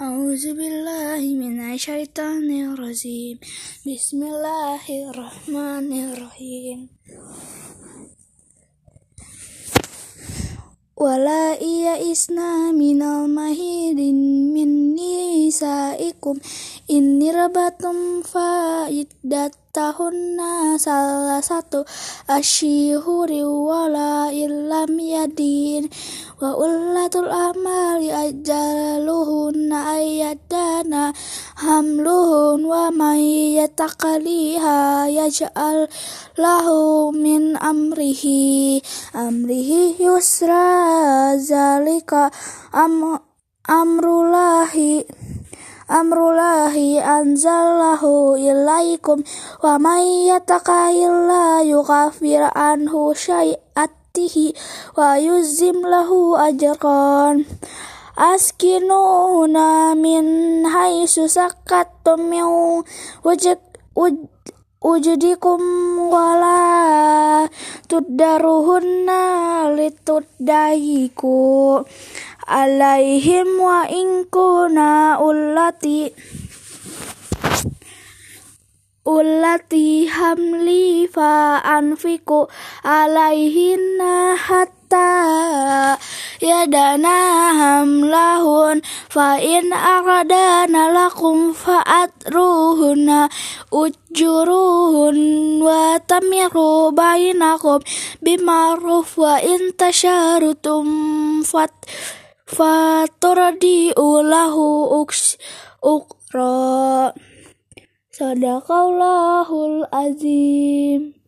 أعوذ بالله من الشيطان الرجيم بسم الله الرحمن الرحيم ولا يئسنا من المهيد من نسائكم إن ربتم فعدتهن ثلاثة أشهر ولا إلم يدين وأولة الأعمال أجلهن أن يدانا حملهن ومن يتقليها يجعل له من أمره أمره يسرا ذلك أم أمر الله amrullahi anzalahu ilaikum wa may yattaqillah yughfir anhu syai'atihi wa yuzim lahu ajran askinuna min haitsu sakattum min wujud ujudikum wala tuddaruhunna lituddayiku alaihim wa ingkuna ulati ulati hamli fa anfiku alaihinna hatta yadana hamlahun fa in aradana lakum fa'atruhunna ujuruhun wa tamiru bainakum bima'ruf wa in tasharutum fat faturdi ulahu uks ukra sadaqallahul azim